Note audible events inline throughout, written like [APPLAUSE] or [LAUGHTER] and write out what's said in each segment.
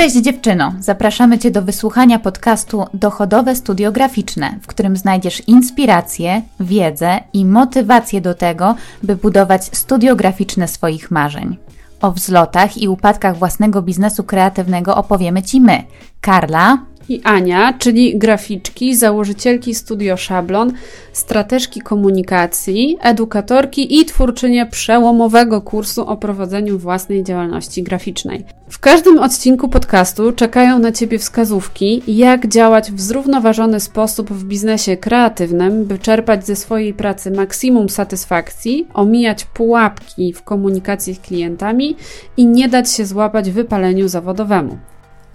Cześć dziewczyno! Zapraszamy Cię do wysłuchania podcastu Dochodowe Studio Graficzne, w którym znajdziesz inspirację, wiedzę i motywację do tego, by budować studio graficzne swoich marzeń. O wzlotach i upadkach własnego biznesu kreatywnego opowiemy Ci my, Karla i Ania, czyli graficzki, założycielki studio Szablon, strateżki komunikacji, edukatorki i twórczynie przełomowego kursu o prowadzeniu własnej działalności graficznej. W każdym odcinku podcastu czekają na Ciebie wskazówki, jak działać w zrównoważony sposób w biznesie kreatywnym, by czerpać ze swojej pracy maksimum satysfakcji, omijać pułapki w komunikacji z klientami i nie dać się złapać wypaleniu zawodowemu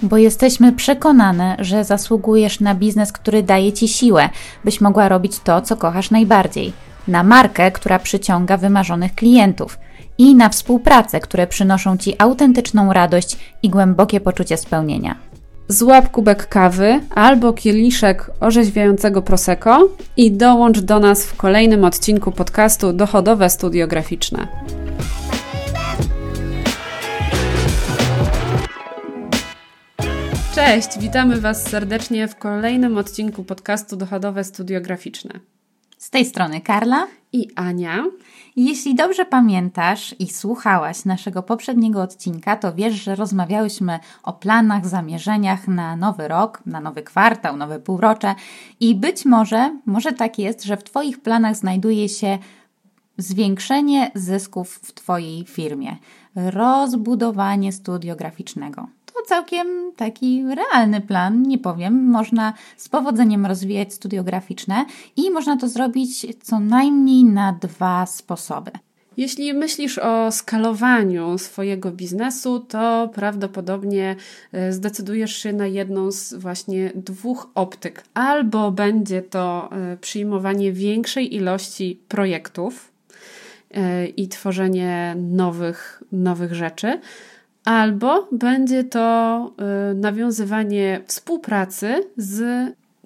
bo jesteśmy przekonane, że zasługujesz na biznes, który daje ci siłę, byś mogła robić to, co kochasz najbardziej, na markę, która przyciąga wymarzonych klientów i na współpracę, które przynoszą ci autentyczną radość i głębokie poczucie spełnienia. Złap kubek kawy albo kieliszek orzeźwiającego prosecco i dołącz do nas w kolejnym odcinku podcastu Dochodowe Studio Graficzne. Cześć, witamy Was serdecznie w kolejnym odcinku podcastu Dochodowe Studio Graficzne. Z tej strony Karla i Ania. Jeśli dobrze pamiętasz i słuchałaś naszego poprzedniego odcinka, to wiesz, że rozmawiałyśmy o planach, zamierzeniach na nowy rok, na nowy kwartał, nowe półrocze i być może, może tak jest, że w Twoich planach znajduje się zwiększenie zysków w Twojej firmie, rozbudowanie studio graficznego całkiem taki realny plan, nie powiem. Można z powodzeniem rozwijać studio graficzne i można to zrobić co najmniej na dwa sposoby. Jeśli myślisz o skalowaniu swojego biznesu, to prawdopodobnie e, zdecydujesz się na jedną z właśnie dwóch optyk. Albo będzie to e, przyjmowanie większej ilości projektów e, i tworzenie nowych, nowych rzeczy, albo będzie to y, nawiązywanie współpracy z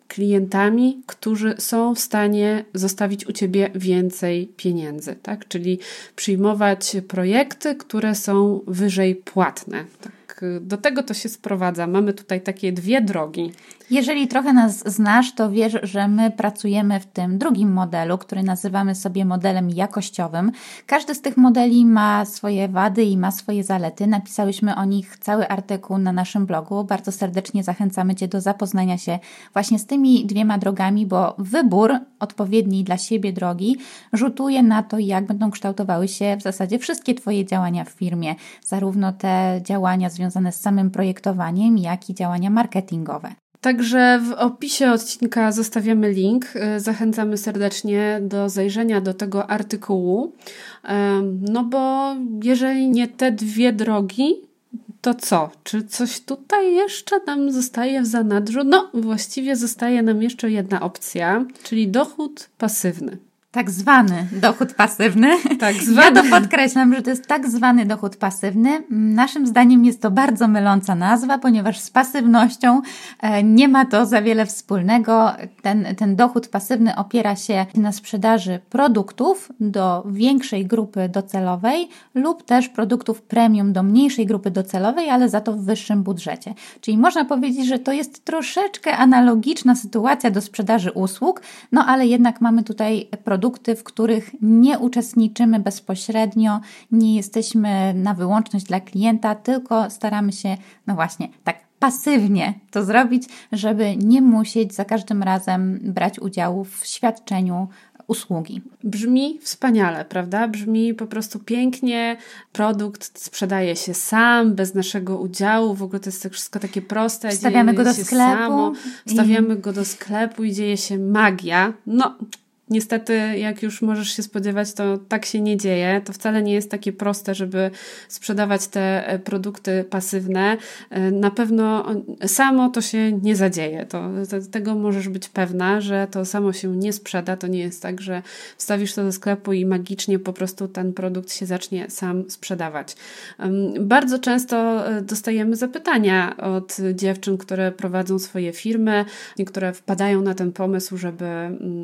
klientami, którzy są w stanie zostawić u ciebie więcej pieniędzy, tak? Czyli przyjmować projekty, które są wyżej płatne. Tak? Do tego to się sprowadza. Mamy tutaj takie dwie drogi. Jeżeli trochę nas znasz, to wiesz, że my pracujemy w tym drugim modelu, który nazywamy sobie modelem jakościowym. Każdy z tych modeli ma swoje wady i ma swoje zalety. Napisałyśmy o nich cały artykuł na naszym blogu. Bardzo serdecznie zachęcamy Cię do zapoznania się właśnie z tymi dwiema drogami, bo wybór odpowiedniej dla siebie drogi rzutuje na to, jak będą kształtowały się w zasadzie wszystkie Twoje działania w firmie, zarówno te działania związane z samym projektowaniem, jak i działania marketingowe. Także w opisie odcinka zostawiamy link. E, zachęcamy serdecznie do zajrzenia do tego artykułu. No bo jeżeli nie te dwie drogi, to co? Czy coś tutaj jeszcze nam zostaje w zanadrzu? No, właściwie zostaje nam jeszcze jedna opcja, czyli dochód pasywny. Tak zwany dochód pasywny. Tak zwany. Ja to podkreślam, że to jest tak zwany dochód pasywny. Naszym zdaniem jest to bardzo myląca nazwa, ponieważ z pasywnością e, nie ma to za wiele wspólnego. Ten, ten dochód pasywny opiera się na sprzedaży produktów do większej grupy docelowej lub też produktów premium do mniejszej grupy docelowej, ale za to w wyższym budżecie. Czyli można powiedzieć, że to jest troszeczkę analogiczna sytuacja do sprzedaży usług, no ale jednak mamy tutaj produkt produkty, w których nie uczestniczymy bezpośrednio, nie jesteśmy na wyłączność dla klienta, tylko staramy się, no właśnie, tak pasywnie to zrobić, żeby nie musieć za każdym razem brać udziału w świadczeniu usługi. Brzmi wspaniale, prawda? Brzmi po prostu pięknie. Produkt sprzedaje się sam, bez naszego udziału. W ogóle to jest wszystko takie proste. Wstawiamy go do sklepu. Samo. Wstawiamy i... go do sklepu i dzieje się magia. No, Niestety, jak już możesz się spodziewać, to tak się nie dzieje. To wcale nie jest takie proste, żeby sprzedawać te e, produkty pasywne. E, na pewno samo to się nie zadzieje. To, to, tego możesz być pewna, że to samo się nie sprzeda. To nie jest tak, że wstawisz to do sklepu i magicznie po prostu ten produkt się zacznie sam sprzedawać. Bardzo często e, dostajemy zapytania od dziewczyn, które prowadzą swoje firmy, niektóre wpadają na ten pomysł, żeby,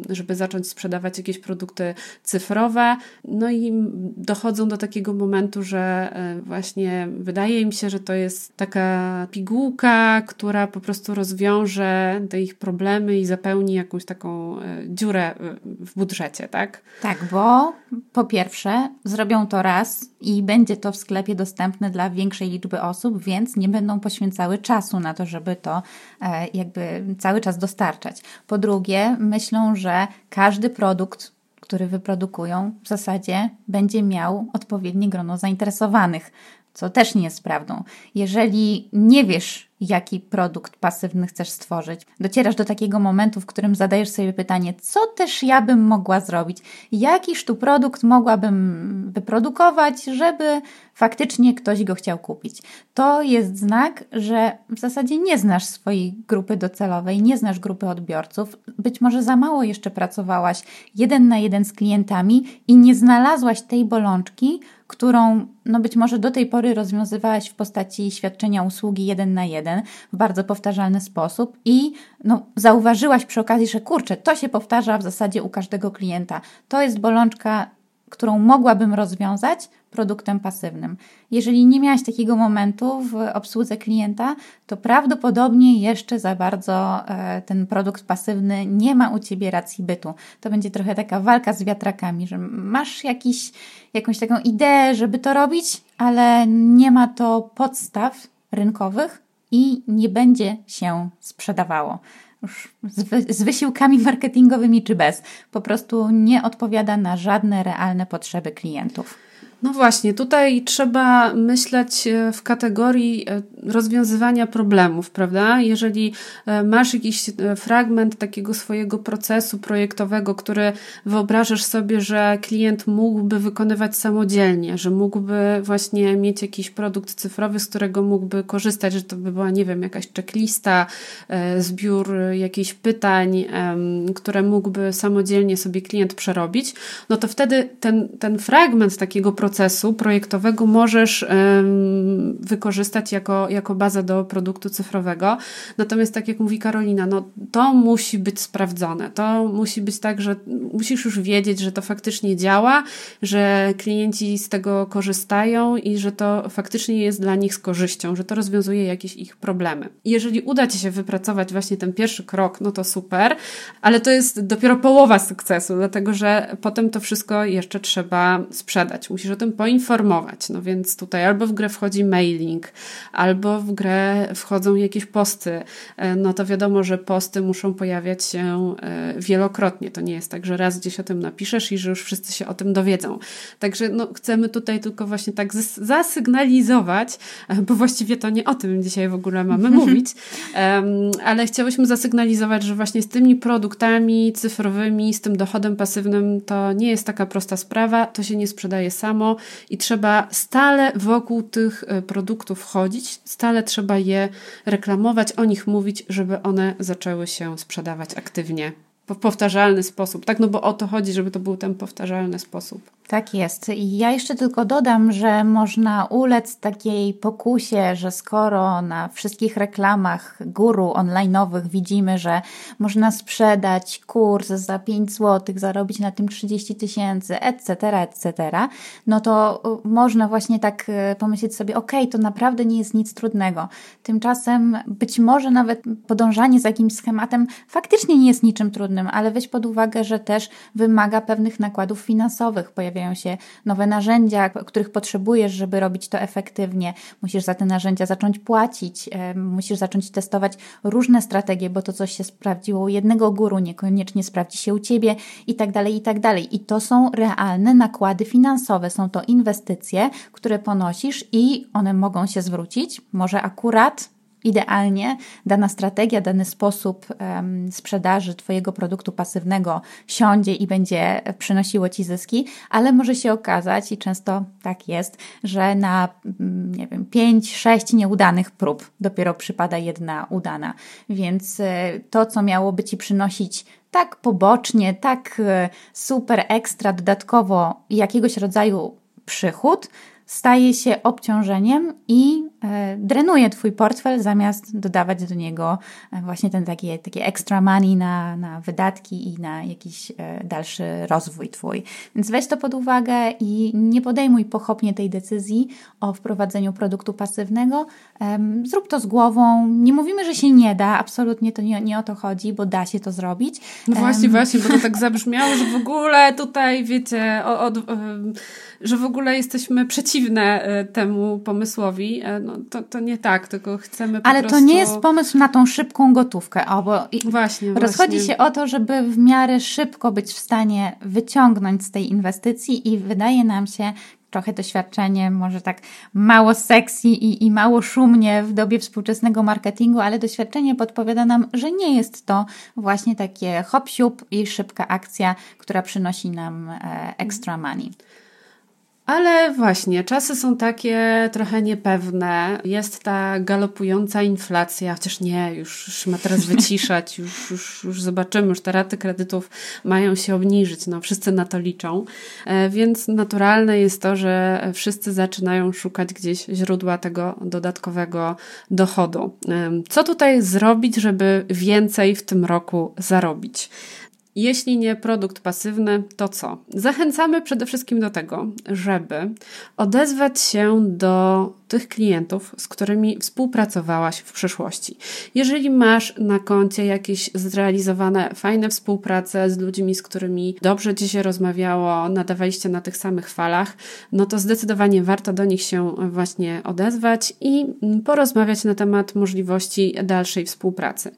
żeby zacząć sprzedawać jakieś produkty cyfrowe. No i dochodzą do takiego momentu, że e, właśnie wydaje im się, że to jest taka pigułka, która po prostu rozwiąże te ich problemy i zapełni jakąś taką e, dziurę w budżecie, tak? Tak, bo po pierwsze zrobią to raz i będzie to w sklepie dostępne dla większej liczby osób, więc nie będą poświęcały czasu na to, żeby to e, jakby cały czas dostarczać. Po drugie, myślą, że każdy produkt, który wyprodukują, w zasadzie będzie miał odpowiednie grono zainteresowanych, co też nie jest prawdą. Jeżeli nie wiesz, jaki produkt pasywny chcesz stworzyć. Docierasz do takiego momentu, w którym zadajesz sobie pytanie, co też ja bym mogła zrobić? Jakiż tu produkt mogłabym wyprodukować, żeby faktycznie ktoś go chciał kupić? To jest znak, że w zasadzie nie znasz swojej grupy docelowej, nie znasz grupy odbiorców. Być może za mało jeszcze pracowałaś jeden na jeden z klientami i nie znalazłaś tej bolączki, którą no być może do tej pory rozwiązywałaś w postaci świadczenia usługi jeden na jeden w bardzo powtarzalny sposób i no, zauważyłaś przy okazji, że kurczę, to się powtarza w zasadzie u każdego klienta. To jest bolączka, którą mogłabym rozwiązać produktem pasywnym. Jeżeli nie miałaś takiego momentu w obsłudze klienta, to prawdopodobnie jeszcze za bardzo e, ten produkt pasywny nie ma u ciebie racji bytu. To będzie trochę taka walka z wiatrakami, że masz jakiś, jakąś taką ideę, żeby to robić, ale nie ma to podstaw rynkowych i nie będzie się sprzedawało. Z, z wysiłkami marketingowymi czy bez, po prostu nie odpowiada na żadne realne potrzeby klientów. No właśnie, tutaj trzeba myśleć e, w kategorii e, rozwiązywania problemów, prawda? Jeżeli e, masz jakiś fragment takiego swojego procesu projektowego, który wyobrażasz sobie, że klient mógłby wykonywać samodzielnie, że mógłby właśnie mieć jakiś produkt cyfrowy, z którego mógłby korzystać, że to by była, nie wiem, jakaś checklista, zbiór jakichś pytań, które mógłby samodzielnie sobie klient przerobić, no to wtedy ten, ten fragment takiego procesu, procesu projektowego możesz wykorzystać jako, jako bazę do produktu cyfrowego. Natomiast tak jak mówi Karolina, no to musi być sprawdzone. To musi być tak, że musisz już wiedzieć, że to faktycznie działa, że klienci z tego korzystają i że to faktycznie jest dla nich z korzyścią, że to rozwiązuje jakieś ich problemy. Jeżeli uda Ci się wypracować właśnie ten pierwszy krok, no to super, ale to jest dopiero połowa sukcesu, dlatego że potem to wszystko jeszcze trzeba sprzedać. Musisz o tym poinformować. No więc tutaj albo w grę wchodzi mailing, albo w grę wchodzą jakieś posty. E, no to wiadomo, że posty muszą pojawiać się e, wielokrotnie. To nie jest tak, że raz gdzieś o tym napiszesz i że już wszyscy się o tym dowiedzą. Także no, chcemy tutaj tylko właśnie tak zasygnalizować, e, bo właściwie to nie o tym dzisiaj w ogóle mamy [LAUGHS] mówić, ale chciałyśmy zasygnalizować, że właśnie z tymi produktami cyfrowymi, z tym dochodem pasywnym to nie jest taka prosta sprawa, to się nie sprzedaje samo, i trzeba stale wokół tych e, produktów chodzić, stale trzeba je reklamować, o nich mówić, żeby one zaczęły się sprzedawać aktywnie w powtarzalny sposób, tak? No bo o to chodzi, żeby to był ten powtarzalny sposób. Tak jest. I ja jeszcze tylko dodam, że można ulec takiej pokusie, że skoro na wszystkich reklamach guru online'owych widzimy, że można sprzedać kurs za 5 zł, zarobić na tym 30 tysięcy, etc., etc., no to y, można właśnie tak y, pomyśleć sobie, ok, to naprawdę nie jest nic trudnego. Tymczasem być może nawet podążanie za jakimś schematem faktycznie nie jest niczym trudnym, ale weź pod uwagę, że też wymaga pewnych nakładów finansowych. Pojawiają pojawiają się nowe narzędzia, których potrzebujesz, żeby robić to efektywnie. Musisz za te narzędzia zacząć płacić, musisz zacząć testować różne strategie, bo to, coś się sprawdziło u jednego guru, niekoniecznie sprawdzi się u ciebie i tak dalej, i tak dalej. I to są realne nakłady finansowe, są to inwestycje, które ponosisz i one mogą się zwrócić. Może akurat idealnie dana strategia, dany sposób um, sprzedaży Twojego produktu pasywnego siądzie i będzie przynosiło Ci zyski, ale może się okazać, i często tak jest, że na mm, nie wiem, 5-6 nieudanych prób dopiero przypada jedna udana. Więc e, to, co miałoby Ci przynosić tak pobocznie, tak e, super ekstra dodatkowo jakiegoś rodzaju przychód, staje się obciążeniem i drenuje Twój portfel, zamiast dodawać do niego e, właśnie ten takie, takie extra money na, na wydatki i na jakiś e, dalszy rozwój Twój. Więc weź to pod uwagę i nie podejmuj pochopnie tej decyzji o wprowadzeniu produktu pasywnego. Zrób to z głową. Nie mówimy, że się nie da, absolutnie to nie, nie o to chodzi, bo da się to zrobić. No właśnie, właśnie, bo to tak [LAUGHS] zabrzmiało, że w ogóle tutaj, wiecie, od, że w ogóle jesteśmy przeciwne e, temu pomysłowi. E, no, to, to nie tak, tylko chcemy po Ale prostu... to nie jest pomysł na tą szybką gotówkę. O, bo właśnie, rozchodzi właśnie. się o to, żeby w miarę szybko być w stanie wyciągnąć z tej inwestycji i wydaje nam się, trochę doświadczenie, może tak mało sexy i, i mało szumnie w dobie współczesnego marketingu, ale doświadczenie podpowiada nam, że nie jest to właśnie takie hop i szybka akcja, która przynosi nam e, extra money. Ale właśnie, czasy są takie trochę niepewne. Jest ta galopująca inflacja, chociaż nie, już, już ma teraz [LAUGHS] wyciszać, już, już, już zobaczymy, już te raty kredytów mają się obniżyć. No, wszyscy na to liczą. E, więc naturalne jest to, że wszyscy zaczynają szukać gdzieś źródła tego dodatkowego dochodu. E, co tutaj zrobić, żeby więcej w tym roku zarobić? Jeśli nie produkt pasywny, to co? Zachęcamy przede wszystkim do tego, żeby odezwać się do tych klientów, z którymi współpracowałaś w przeszłości. Jeżeli masz na koncie jakieś zrealizowane fajne współprace z ludźmi, z którymi dobrze ci się rozmawiało, nadawaliście na tych samych falach, no to zdecydowanie warto do nich się właśnie odezwać i porozmawiać na temat możliwości dalszej współpracy.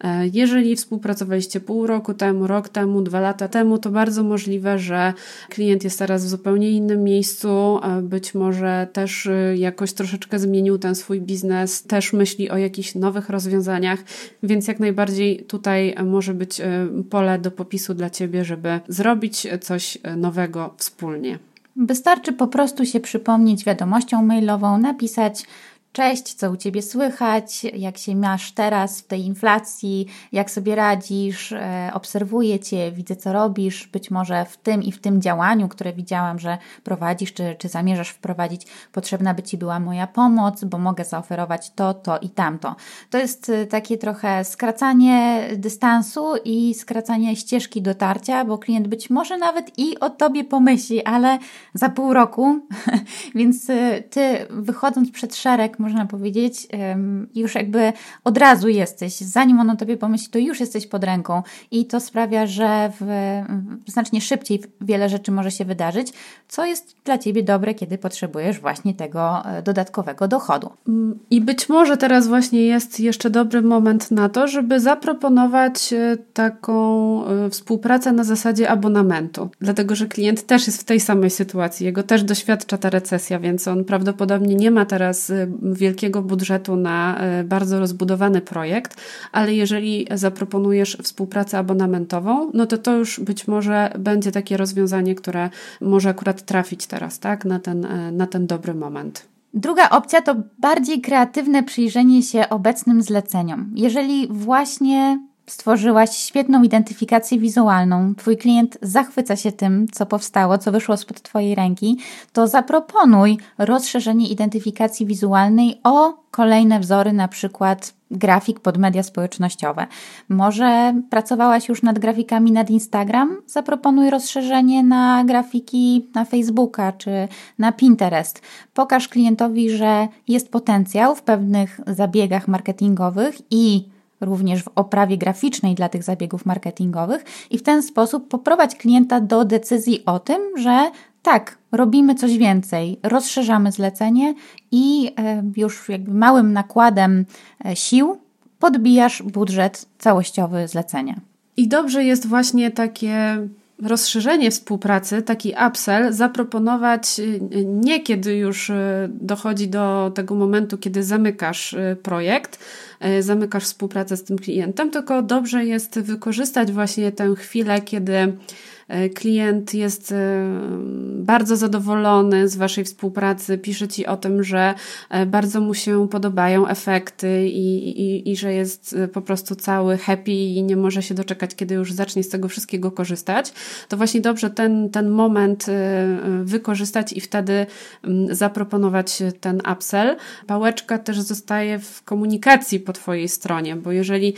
E, jeżeli współpracowaliście pół roku temu, rok temu, dwa lata temu, to bardzo możliwe, że klient jest teraz w zupełnie innym miejscu, być może też y, jakoś troszeczkę zmienił ten swój biznes, też myśli o jakichś nowych rozwiązaniach, więc jak najbardziej tutaj może być y, pole do popisu dla Ciebie, żeby zrobić coś y, nowego wspólnie. Wystarczy po prostu się przypomnieć wiadomością mailową, napisać Cześć, co u Ciebie słychać, jak się masz teraz w tej inflacji, jak sobie radzisz, e, obserwuję Cię, widzę co robisz, być może w tym i w tym działaniu, które widziałam, że prowadzisz, czy, czy zamierzasz wprowadzić, potrzebna by Ci była moja pomoc, bo mogę zaoferować to, to i tamto. To jest e, takie trochę skracanie dystansu i skracanie ścieżki dotarcia, bo klient być może nawet i o Tobie pomyśli, ale za pół roku, [LAUGHS] więc e, Ty wychodząc przed szereg, można powiedzieć, już jakby od razu jesteś, zanim on o tobie pomyśli, to już jesteś pod ręką i to sprawia, że w, znacznie szybciej wiele rzeczy może się wydarzyć, co jest dla ciebie dobre, kiedy potrzebujesz właśnie tego e, dodatkowego dochodu. I być może teraz właśnie jest jeszcze dobry moment na to, żeby zaproponować e, taką e, współpracę na zasadzie abonamentu, dlatego że klient też jest w tej samej sytuacji, jego też doświadcza ta recesja, więc on prawdopodobnie nie ma teraz wielkiego budżetu na e, bardzo rozbudowany projekt, ale jeżeli zaproponujesz współpracę abonamentową, no to to już być może będzie takie rozwiązanie, które może akurat trafić teraz, tak, na ten, e, na ten dobry moment. Druga opcja to bardziej kreatywne przyjrzenie się obecnym zleceniom. Jeżeli właśnie Stworzyłaś świetną identyfikację wizualną. Twój klient zachwyca się tym, co powstało, co wyszło spod Twojej ręki. To zaproponuj rozszerzenie identyfikacji wizualnej o kolejne wzory, na przykład grafik pod media społecznościowe. Może pracowałaś już nad grafikami nad Instagram? Zaproponuj rozszerzenie na grafiki na Facebooka czy na Pinterest. Pokaż klientowi, że jest potencjał w pewnych zabiegach marketingowych i również w oprawie graficznej dla tych zabiegów marketingowych i w ten sposób poprowadź klienta do decyzji o tym, że tak, robimy coś więcej, rozszerzamy zlecenie i e, już jakby małym nakładem e, sił podbijasz budżet całościowy zlecenia. I dobrze jest właśnie takie rozszerzenie współpracy, taki upsell, zaproponować y, nie kiedy już y, dochodzi do tego momentu, kiedy zamykasz y, projekt, zamykasz współpracę z tym klientem, tylko dobrze jest wykorzystać właśnie tę chwilę, kiedy E, klient jest e, bardzo zadowolony z Waszej współpracy, pisze Ci o tym, że e, bardzo mu się podobają efekty i, i, i że jest po prostu cały happy i nie może się doczekać, kiedy już zacznie z tego wszystkiego korzystać, to właśnie dobrze ten, ten moment wykorzystać i wtedy zaproponować ten upsell. Pałeczka też zostaje w komunikacji po Twojej stronie, bo jeżeli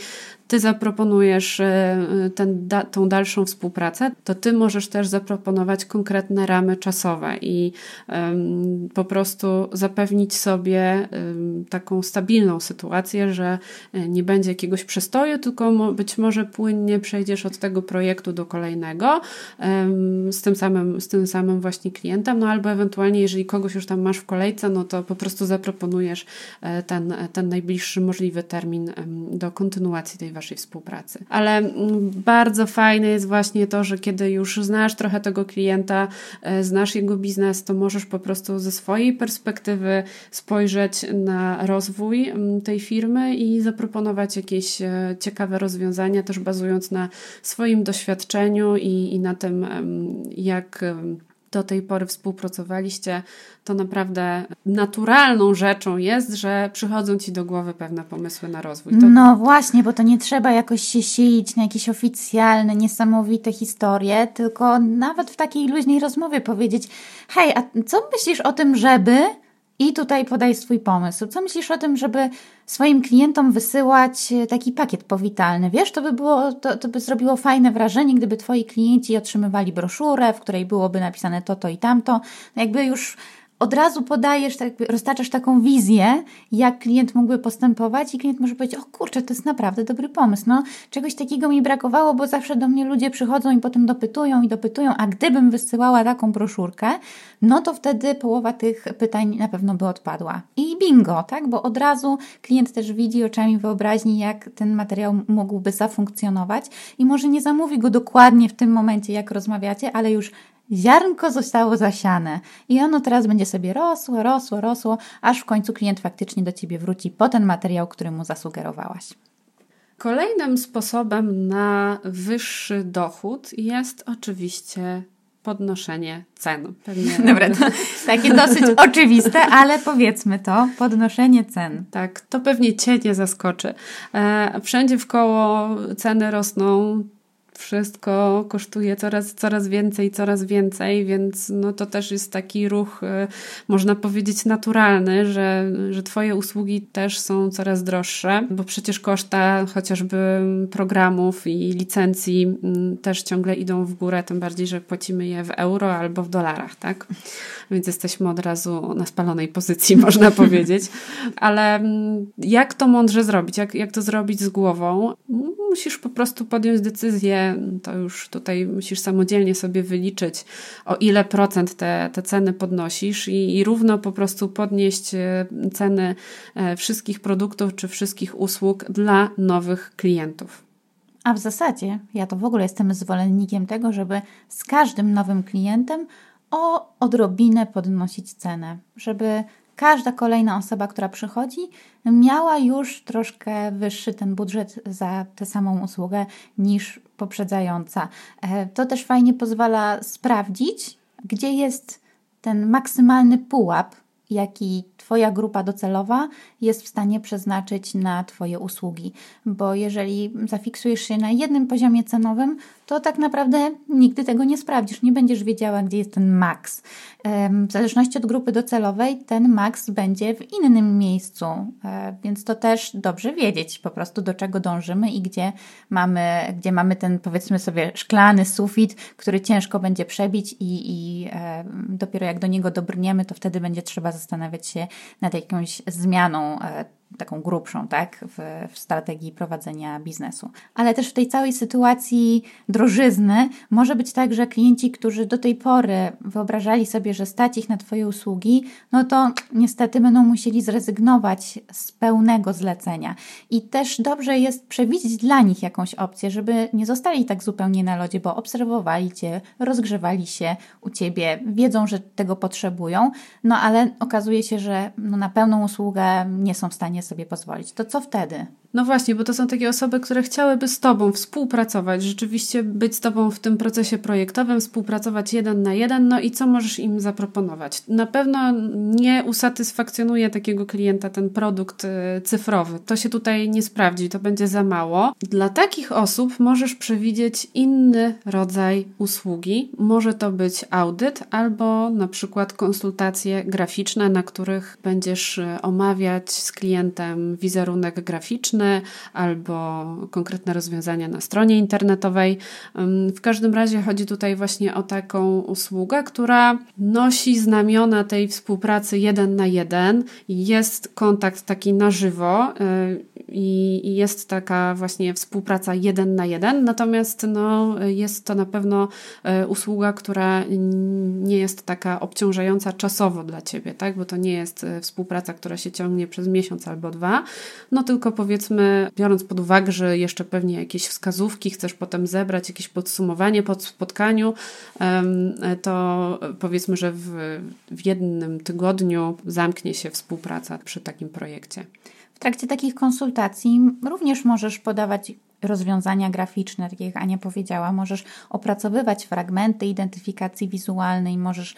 ty zaproponujesz e, ten, da, tą dalszą współpracę, to ty możesz też zaproponować konkretne ramy czasowe i um, po prostu zapewnić sobie um, taką stabilną sytuację, że e, nie będzie jakiegoś przestoju, tylko mo, być może płynnie przejdziesz od tego projektu do kolejnego um, z, tym samym, z tym samym właśnie klientem, no albo ewentualnie, jeżeli kogoś już tam masz w kolejce, no to po prostu zaproponujesz e, ten, ten najbliższy możliwy termin do kontynuacji tej waszej współpracy. Ale mm, bardzo fajne jest właśnie to, że kiedy już znasz trochę tego klienta, e, znasz jego biznes, to możesz po prostu ze swojej perspektywy spojrzeć na rozwój mm, tej firmy i zaproponować jakieś e, ciekawe rozwiązania, też bazując na swoim doświadczeniu i, i na tym, jak do tej pory współpracowaliście, to naprawdę naturalną rzeczą jest, że przychodzą ci do głowy pewne pomysły na rozwój. To... No właśnie, bo to nie trzeba jakoś się silić na jakieś oficjalne, niesamowite historie, tylko nawet w takiej luźnej rozmowie powiedzieć: Hej, a co myślisz o tym, żeby i tutaj podaj swój pomysł. Co myślisz o tym, żeby swoim klientom wysyłać e, taki pakiet powitalny? Wiesz, to by było, to, to by zrobiło fajne wrażenie, gdyby twoi klienci otrzymywali broszurę, w której byłoby napisane to, to i tamto. Jakby już od razu podajesz, tak, roztaczasz taką wizję, jak klient mógłby postępować i klient może powiedzieć, o kurczę, to jest naprawdę dobry pomysł. No, czegoś takiego mi brakowało, bo zawsze do mnie ludzie przychodzą i potem dopytują i dopytują, a gdybym wysyłała taką broszurkę, no to wtedy połowa tych pytań na pewno by odpadła. I bingo, tak? Bo od razu klient też widzi oczami wyobraźni, jak ten materiał mógłby zafunkcjonować i może nie zamówi go dokładnie w tym momencie, jak rozmawiacie, ale już ziarnko zostało zasiane i ono teraz będzie sobie rosło, rosło, rosło, aż w końcu klient faktycznie do Ciebie wróci po ten materiał, który mu zasugerowałaś. Kolejnym sposobem na wyższy dochód jest oczywiście podnoszenie cen. Pewnie [LAUGHS] Dobra, to takie dosyć [LAUGHS] oczywiste, ale powiedzmy to, podnoszenie cen. Tak, to pewnie Cię nie zaskoczy. E, wszędzie w koło ceny rosną, wszystko kosztuje coraz, coraz więcej, coraz więcej, więc no to też jest taki ruch, e, można powiedzieć, naturalny, że, że Twoje usługi też są coraz droższe, bo przecież koszta chociażby programów i licencji mm, też ciągle idą w górę, tym bardziej, że płacimy je w euro albo w dolarach, tak? Więc jesteśmy od razu na spalonej pozycji, [LAUGHS] można powiedzieć. Ale mm, jak to mądrze zrobić? Jak, jak to zrobić z głową? Musisz po prostu podjąć decyzję, to już tutaj musisz samodzielnie sobie wyliczyć, o ile procent te, te ceny podnosisz i, i równo po prostu podnieść e, ceny e, wszystkich produktów czy wszystkich usług dla nowych klientów. A w zasadzie ja to w ogóle jestem zwolennikiem tego, żeby z każdym nowym klientem o odrobinę podnosić cenę, żeby każda kolejna osoba, która przychodzi, miała już troszkę wyższy ten budżet za tę samą usługę niż poprzedzająca. E, to też fajnie pozwala sprawdzić, gdzie jest ten maksymalny pułap, jaki Twoja grupa docelowa jest w stanie przeznaczyć na Twoje usługi. Bo jeżeli zafiksujesz się na jednym poziomie cenowym, to tak naprawdę nigdy tego nie sprawdzisz. Nie będziesz wiedziała, gdzie jest ten maks. W zależności od grupy docelowej, ten maks będzie w innym miejscu, e, więc to też dobrze wiedzieć po prostu, do czego dążymy i gdzie mamy, gdzie mamy ten, powiedzmy sobie, szklany sufit, który ciężko będzie przebić, i, i dopiero jak do niego dobrniemy, to wtedy będzie trzeba zastanawiać się nad jakąś zmianą e, taką grubszą, tak, w, w, strategii prowadzenia biznesu. Ale też w tej całej sytuacji drożyzny może być tak, że klienci, którzy do tej pory wyobrażali sobie, że stać ich na Twoje usługi, no to niestety będą musieli zrezygnować z pełnego zlecenia. I też dobrze jest przewidzieć dla nich jakąś opcję, żeby nie zostali tak zupełnie na lodzie, bo obserwowali Cię, rozgrzewali się u Ciebie, wiedzą, że tego potrzebują, no ale okazuje się, że no, na pełną usługę nie są w stanie stanie sobie pozwolić. To co wtedy? No właśnie, bo to są takie osoby, które chciałyby z Tobą współpracować, rzeczywiście być z Tobą w tym procesie projektowym, współpracować jeden na jeden, no i co możesz im zaproponować? Na pewno nie usatysfakcjonuje takiego klienta ten produkt y, cyfrowy. To się tutaj nie sprawdzi, to będzie za mało. Dla takich osób możesz przewidzieć inny rodzaj usługi. Może to być audyt albo na przykład konsultacje graficzne, na których będziesz y, omawiać z klientem wizerunek graficzny, albo konkretne rozwiązania na stronie internetowej. W każdym razie chodzi tutaj właśnie o taką usługę, która nosi znamiona tej współpracy jeden na jeden. Jest kontakt taki na żywo y, i jest taka właśnie współpraca jeden na jeden, natomiast no, jest to na pewno y, usługa, która nie jest taka obciążająca czasowo dla Ciebie, tak? bo to nie jest y, współpraca, która się ciągnie przez miesiąc albo dwa, no tylko powiedzmy, biorąc pod uwagę, że jeszcze pewnie jakieś wskazówki chcesz potem zebrać, jakieś podsumowanie po spotkaniu, to powiedzmy, że w, w jednym tygodniu zamknie się współpraca przy takim projekcie. W trakcie takich konsultacji również możesz podawać rozwiązania graficzne, tak jak Ania powiedziała, możesz opracowywać fragmenty identyfikacji wizualnej, możesz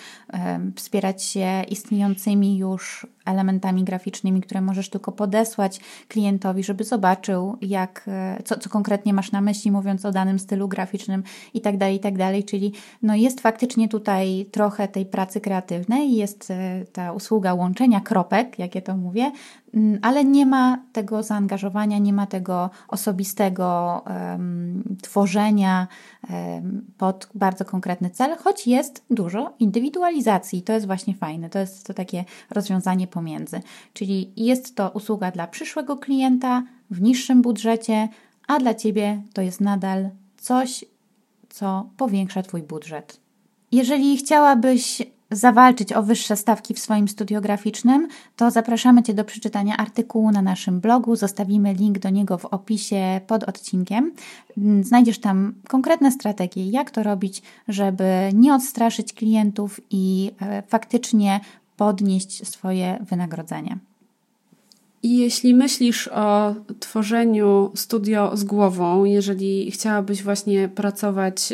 wspierać się istniejącymi już elementami graficznymi, które możesz tylko podesłać klientowi, żeby zobaczył, jak, e, co, co konkretnie masz na myśli, mówiąc o danym stylu graficznym i tak dalej, i tak. Czyli no jest faktycznie tutaj trochę tej pracy kreatywnej, jest e, ta usługa łączenia kropek, jak ja to mówię, ale nie ma tego zaangażowania, nie ma tego osobistego um, tworzenia um, pod bardzo konkretny cel, choć jest dużo indywidualizacji. To jest właśnie fajne. To jest to takie rozwiązanie pomiędzy. Czyli jest to usługa dla przyszłego klienta w niższym budżecie, a dla Ciebie to jest nadal coś, co powiększa Twój budżet. Jeżeli chciałabyś zawalczyć o wyższe stawki w swoim studiograficznym, to zapraszamy Cię do przeczytania artykułu na naszym blogu. Zostawimy link do niego w opisie pod odcinkiem. Znajdziesz tam konkretne strategie, jak to robić, żeby nie odstraszyć klientów i e, faktycznie podnieść swoje wynagrodzenie. I jeśli myślisz o tworzeniu studio z głową, jeżeli chciałabyś właśnie pracować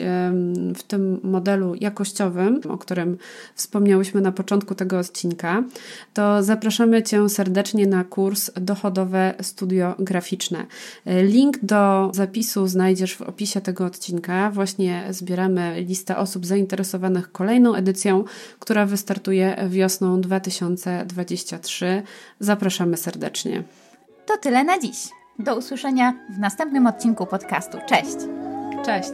w tym modelu jakościowym, o którym wspomniałyśmy na początku tego odcinka, to zapraszamy Cię serdecznie na kurs Dochodowe Studio Graficzne. Link do zapisu znajdziesz w opisie tego odcinka. Właśnie zbieramy listę osób zainteresowanych kolejną edycją, która wystartuje wiosną 2023. Zapraszamy serdecznie serdecznie. To tyle na dziś. Do usłyszenia w następnym odcinku podcastu. Cześć! Cześć!